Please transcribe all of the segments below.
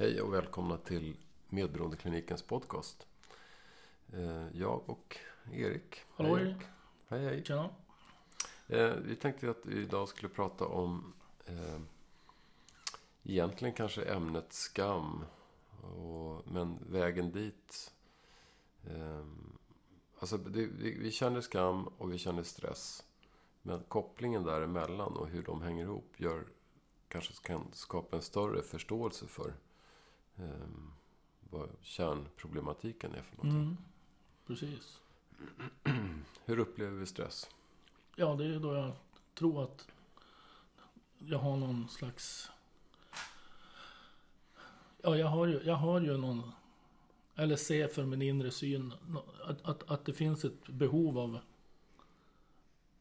Hej och välkomna till Medberoendeklinikens podcast. Eh, jag och Erik. Hallå hej, Erik. Hej hej. Tjena. Eh, vi tänkte att vi idag skulle prata om eh, egentligen kanske ämnet skam. Och, men vägen dit. Eh, alltså det, vi, vi känner skam och vi känner stress. Men kopplingen däremellan och hur de hänger ihop gör kanske kan skapa en större förståelse för eh, vad kärnproblematiken är för någonting. Mm, precis. Hur upplever vi stress? Ja, det är då jag tror att jag har någon slags... Ja, jag har ju, jag har ju någon... Eller ser för min inre syn att, att, att det finns ett behov av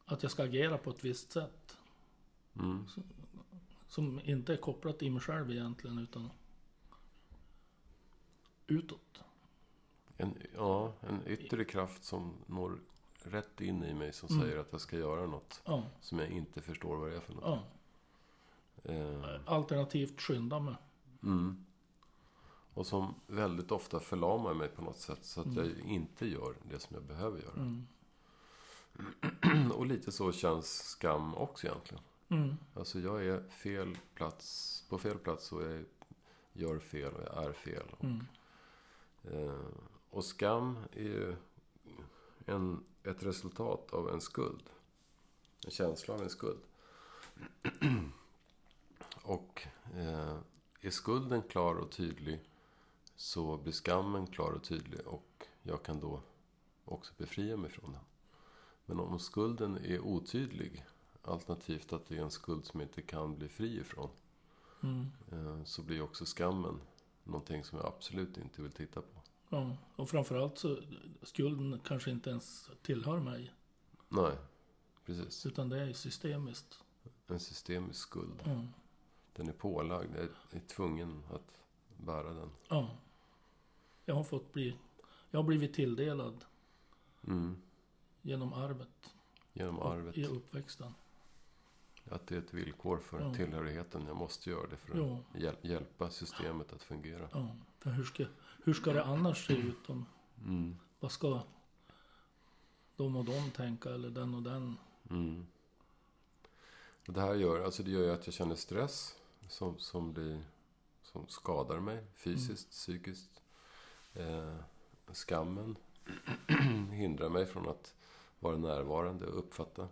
att jag ska agera på ett visst sätt. Mm. Som inte är kopplat till mig själv egentligen, utan utåt. En, ja, en yttre kraft som når rätt in i mig som Mm. säger att jag ska göra något Ja, som jag inte förstår vad det är för något. ja. Eh, Alternativt skynda mig. mm. Och som väldigt ofta förlamar mig på något sätt så att Mm. jag inte gör det som jag behöver göra. Mm. Och lite så känns skam också egentligen. Mm. Alltså jag är fel plats, på fel plats och jag gör fel och jag är fel. Mm. Eh, och skam är ju en, ett resultat av en skuld. En känsla av en skuld. och eh, är skulden klar och tydlig så blir skammen klar och tydlig och jag kan då också befria mig från den. Men om skulden är otydlig, alternativt att det är en skuld som jag inte kan bli fri ifrån, Mm. eh, så blir också skammen någonting som jag absolut inte vill titta på. Ja, och framförallt så skulden kanske inte ens tillhör mig. Nej, precis. Utan det är systemiskt. En systemisk skuld. Mm. Den är pålagd. Jag är tvungen att bära den. Ja. Jag har fått bli... Jag har blivit tilldelad Mm. genom arvet. Genom arvet. I uppväxten. Att det är ett villkor för Ja. tillhörigheten. Jag måste göra det för att Ja. hjäl- hjälpa systemet att fungera. Ja. För hur ska, hur ska det annars se ut? Om, Mm. vad ska de och de tänka? Eller den och den? Mm. Det här gör, alltså det gör ju att jag känner stress. Som, som, blir, som skadar mig fysiskt, psykiskt. Eh, skammen hindrar mig från att vara närvarande och uppfatta.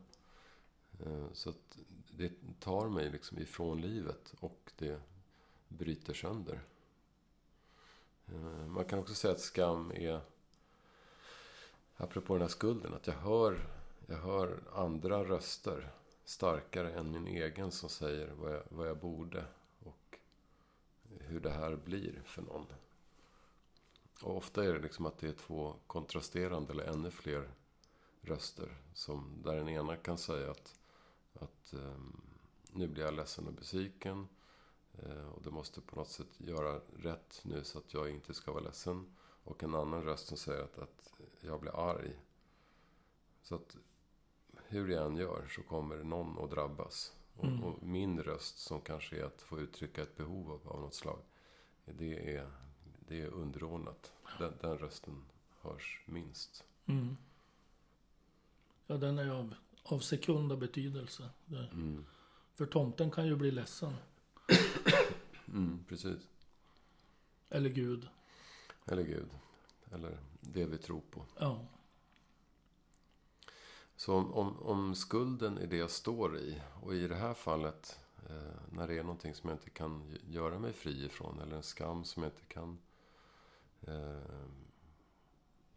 Eh, så att det tar mig liksom ifrån livet och det bryter sönder. Eh, man kan också säga att skam är, apropå den här skulden, att jag hör, jag hör andra röster starkare än min egen som säger vad jag, vad jag borde och hur det här blir för någon. Och ofta är det liksom att det är två kontrasterande eller ännu fler röster. Som, där den ena kan säga att, att ehm, nu blir jag ledsen och besviken. eh, och du måste på något sätt göra rätt nu så att jag inte ska vara ledsen. Och en annan röst som säger att, att jag blir arg. Så att hur jag än gör så kommer någon att drabbas. Mm. Och, och min röst som kanske är att få uttrycka ett behov av, av något slag. Det är, det är underordnat. Den, den rösten hörs minst. Mm. Ja, den är av, av sekunda betydelse. Mm. för tomten kan ju bli ledsen. Mm, precis. Eller Gud. Eller Gud. Eller det vi tror på. Ja. Så om, om, om skulden är det jag står i. Och i det här fallet. Eh, när det är någonting som jag inte kan göra mig fri ifrån. Eller en skam som jag inte kan eh,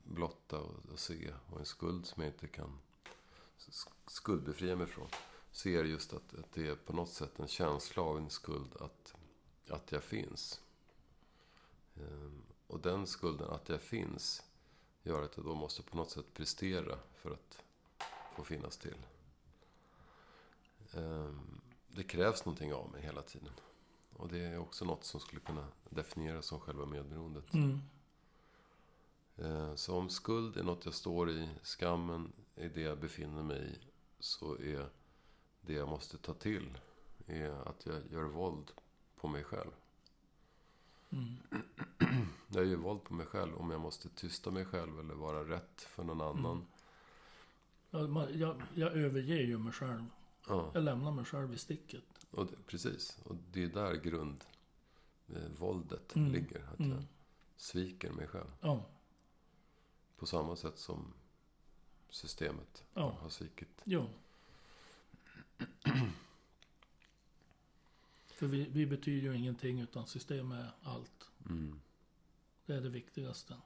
blotta och, och se. Och en skuld som jag inte kan skuldbefria mig från. Så är det just att, att det är på något sätt en känsla av en skuld att, att jag finns. Ehm, och den skulden att jag finns gör att jag då måste på något sätt prestera för att få finnas till. Ehm, Det krävs någonting av mig hela tiden. Och det är också något som skulle kunna definieras som själva medberoendet. Mm. Eh, Så om skuld är något jag står i, skammen är det jag befinner mig i, så är det jag måste ta till är att jag gör våld på mig själv. Mm. Jag gör våld på mig själv om jag måste tysta mig själv eller vara rätt för någon annan. Mm. Jag, jag, jag överger ju mig själv. Ja, Jag lämnar mig själv i sticket. och det, precis. Och det är där grund eh, våldet Mm. ligger. Att Mm. jag sviker mig själv. Ja, På samma sätt som systemet Ja. har svikit. jo. För vi, vi betyder ju ingenting utan system är allt. Mm. Det är det viktigaste.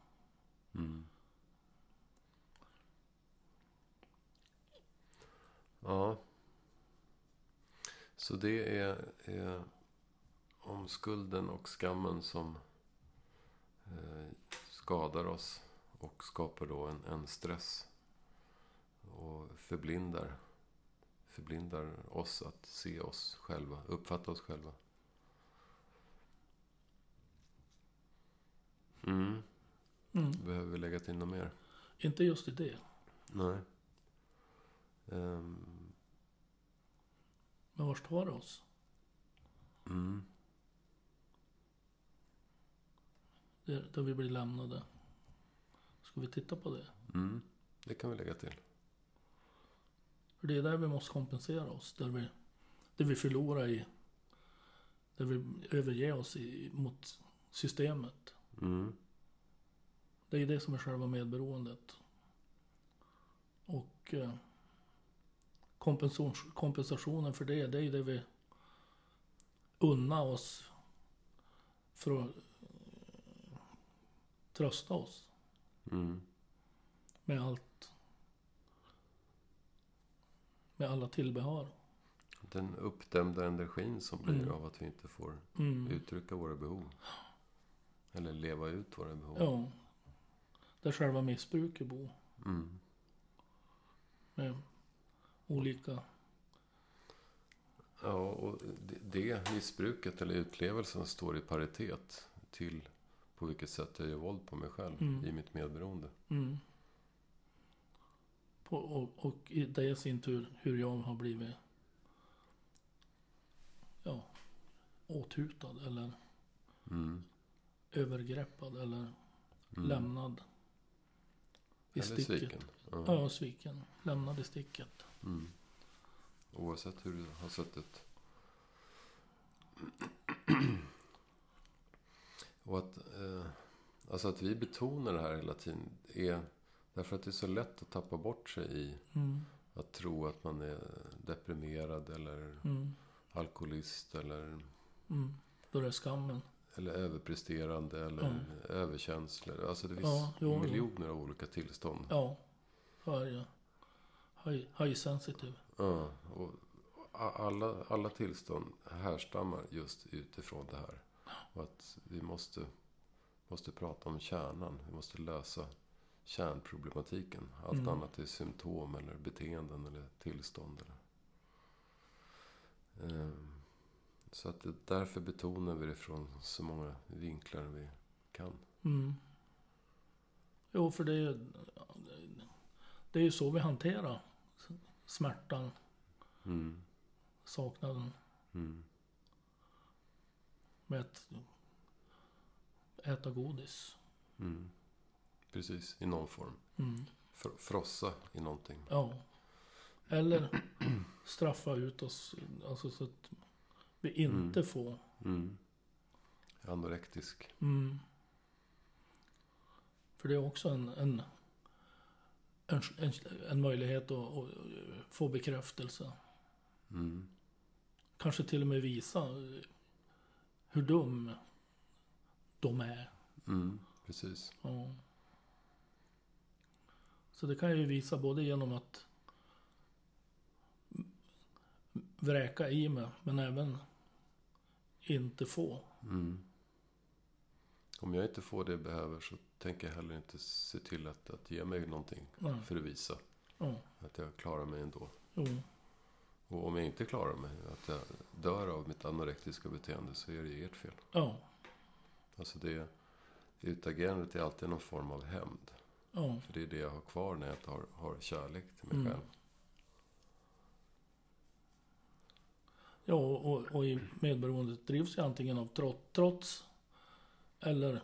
Mm. Ja. Så det är, är om skulden och skammen som eh, skadar oss och skapar då en, en stress. Och förblindar, förblindar oss att se oss själva, uppfatta oss själva. Mm. Mm. Behöver vi lägga till något mer? Inte just i det. Nej. Ehm, Men vart tar det oss? mm. Där, där vi blir lämnade. Ska vi titta på det? Mm. Det kan vi lägga till. För det är där vi måste kompensera oss. Där vi, där vi förlorar i... Där vi överger oss i, mot systemet. Mm. Det är det som är själva medberoendet. Och eh, kompensation, kompensationen för det, det är ju det vi unnar oss för att eh, trösta oss Mm. med allt. Med alla tillbehör. Den uppdämda energin som blir Mm. av att vi inte får Mm. uttrycka våra behov. Eller leva ut våra behov. Ja. Där själva missbruket bor. Mm. Med olika... Ja, och det, missbruket eller utlevelsen står i paritet till på vilket sätt jag gör våld på mig själv Mm. i mitt medberoende. Mm. På, och, och i det i sin tur hur jag har blivit ja, åthutad eller Mm. övergreppad eller Mm. lämnad i Eller sticket. sviken. Ja. Ja, sviken. Lämnad i sticket. Mm. Oavsett hur du har suttit. Och att, eh, alltså att vi betonar det här hela tiden är därför att det är så lätt att tappa bort sig i Mm. att tro att man är deprimerad eller Mm. alkoholist eller, Mm. Då är det skammen. eller överpresterande eller överkänslig. Alltså det finns Ja, jo, jo. miljoner av olika tillstånd. Ja, det. High, high sensitive. Ja, och alla, alla tillstånd härstammar just utifrån det här. Och att vi måste, måste prata om kärnan. Vi måste lösa kärnproblematiken. Allt Mm. annat är symptom eller beteenden eller tillstånd. Eller. Ehm, Så att därför betonar vi det från så många vinklar vi kan. Mm. Jo, för det är ju... Det är ju så vi hanterar smärtan, Mm. saknaden. Mm. Med att äta godis. Mm. Precis, i någon form. Mm. Fr- frossa i någonting. Ja. Eller straffa ut oss. Alltså så att vi inte Mm. får. Mm. Anorektisk. Mm. För det är också en, en, en, en, en möjlighet att, att få bekräftelse. Mm. Kanske till och med visa hur dum de är. Mm. Precis. Ja. Så det kan jag ju visa både genom att vräka i mig, men även inte få. Mm. Om jag inte får det jag behöver så tänker jag heller inte se till att, att ge mig någonting Nej. för att visa Ja. att jag klarar mig ändå. Jo. Och om jag inte klarar mig, att jag dör av mitt anorektiska beteende så är det ert fel. Ja. Alltså det utagerandet är alltid någon form av hämnd. Ja. För det är det jag har kvar när jag inte har, kärlek till mig Mm. själv. Ja, och, och i medberoendet drivs ju antingen av trots, trots Eller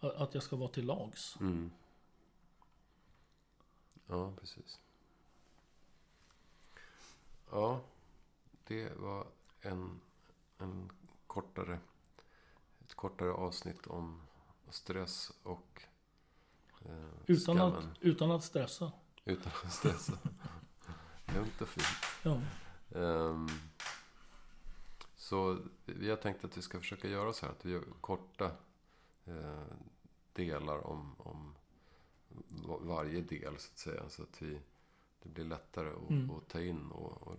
att jag ska vara till lags. Mm. Ja, precis. Ja, det var en, en kortare, ett kortare avsnitt om stress och eh, Utan att, skammen. utan att stressa. Utan att stressa. Lugnt och fint. Ja. Ehm, så vi har tänkt att vi ska försöka göra så här att vi gör korta eh, delar om, om va- varje del så att säga. Så att vi, det blir lättare att, Mm. att ta in och, och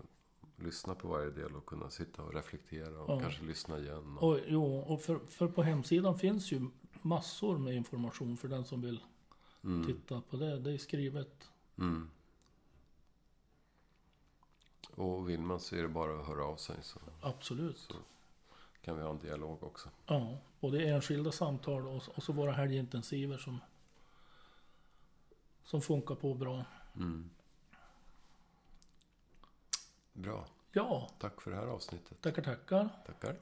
lyssna på varje del och kunna sitta och reflektera och Ja. kanske lyssna igen. Och, Och, jo, och för, för på hemsidan finns ju massor med information för den som vill mm, titta på det. Det är skrivet. mm. och vill man så är det bara att höra av sig så Absolut. Så. kan vi ha en dialog också. Ja, både enskilda samtal och, och så våra helgintensiver som, som funkar på bra. Mm. Bra. Ja, Tack för det här avsnittet. tackar tackar. Tackar.